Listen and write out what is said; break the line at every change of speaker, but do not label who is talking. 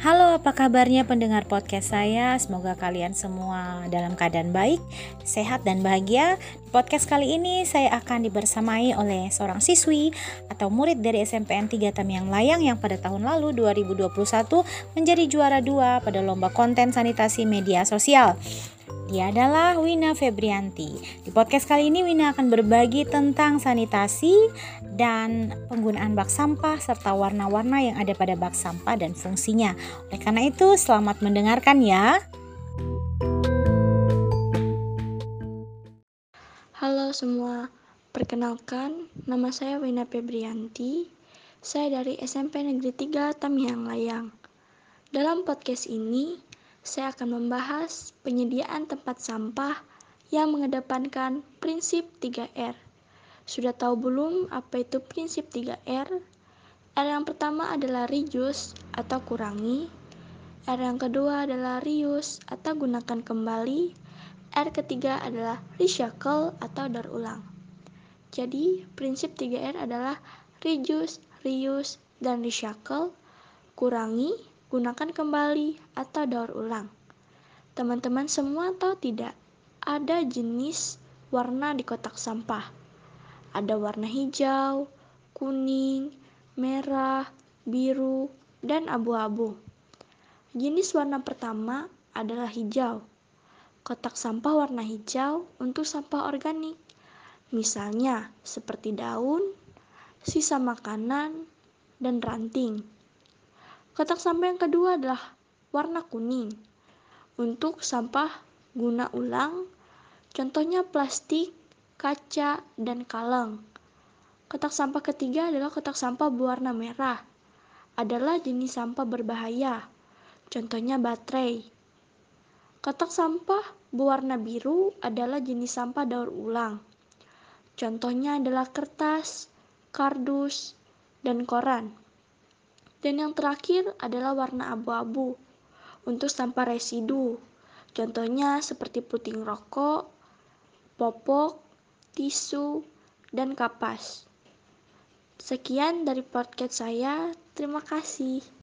Halo, apa kabarnya pendengar podcast saya? Semoga kalian semua dalam keadaan baik, sehat, dan bahagia. Podcast kali ini saya akan dibersamai oleh seorang siswi atau murid dari SMPN 3 Tamiang Layang yang pada tahun lalu 2021 menjadi juara dua pada lomba konten sanitasi media sosial. Dia adalah Wina Febrianti. Di podcast kali ini Wina akan berbagi tentang sanitasi dan penggunaan bak sampah serta warna-warna yang ada pada bak sampah dan fungsinya. Oleh karena itu, selamat mendengarkan ya.
Halo semua, perkenalkan nama saya Wina Febrianti. Saya dari SMP Negeri 3 Tamiang Layang. Dalam podcast ini, saya akan membahas penyediaan tempat sampah yang mengedepankan prinsip 3R. Sudah tahu belum apa itu prinsip 3R? R yang pertama adalah reduce atau kurangi. R yang kedua adalah reuse atau gunakan kembali. R ketiga adalah recycle atau daur ulang. Jadi, prinsip 3R adalah reduce, reuse, dan recycle, kurangi, gunakan kembali, atau daur ulang. Teman-teman semua tahu tidak? Ada jenis warna di kotak sampah. Ada warna hijau, kuning, merah, biru, dan abu-abu. Jenis warna pertama adalah hijau. Kotak sampah warna hijau untuk sampah organik. Misalnya seperti daun, sisa makanan, dan ranting. Kotak sampah yang kedua adalah warna kuning. Untuk sampah guna ulang, contohnya plastik, kaca, dan kaleng. Kotak sampah ketiga adalah kotak sampah berwarna merah. Adalah jenis sampah berbahaya. Contohnya baterai. Kotak sampah berwarna biru adalah jenis sampah daur ulang. Contohnya adalah kertas, kardus, dan koran. Dan yang terakhir adalah warna abu-abu untuk sampah residu. Contohnya seperti puting rokok, popok, tisu, dan kapas. Sekian dari podcast saya. Terima kasih.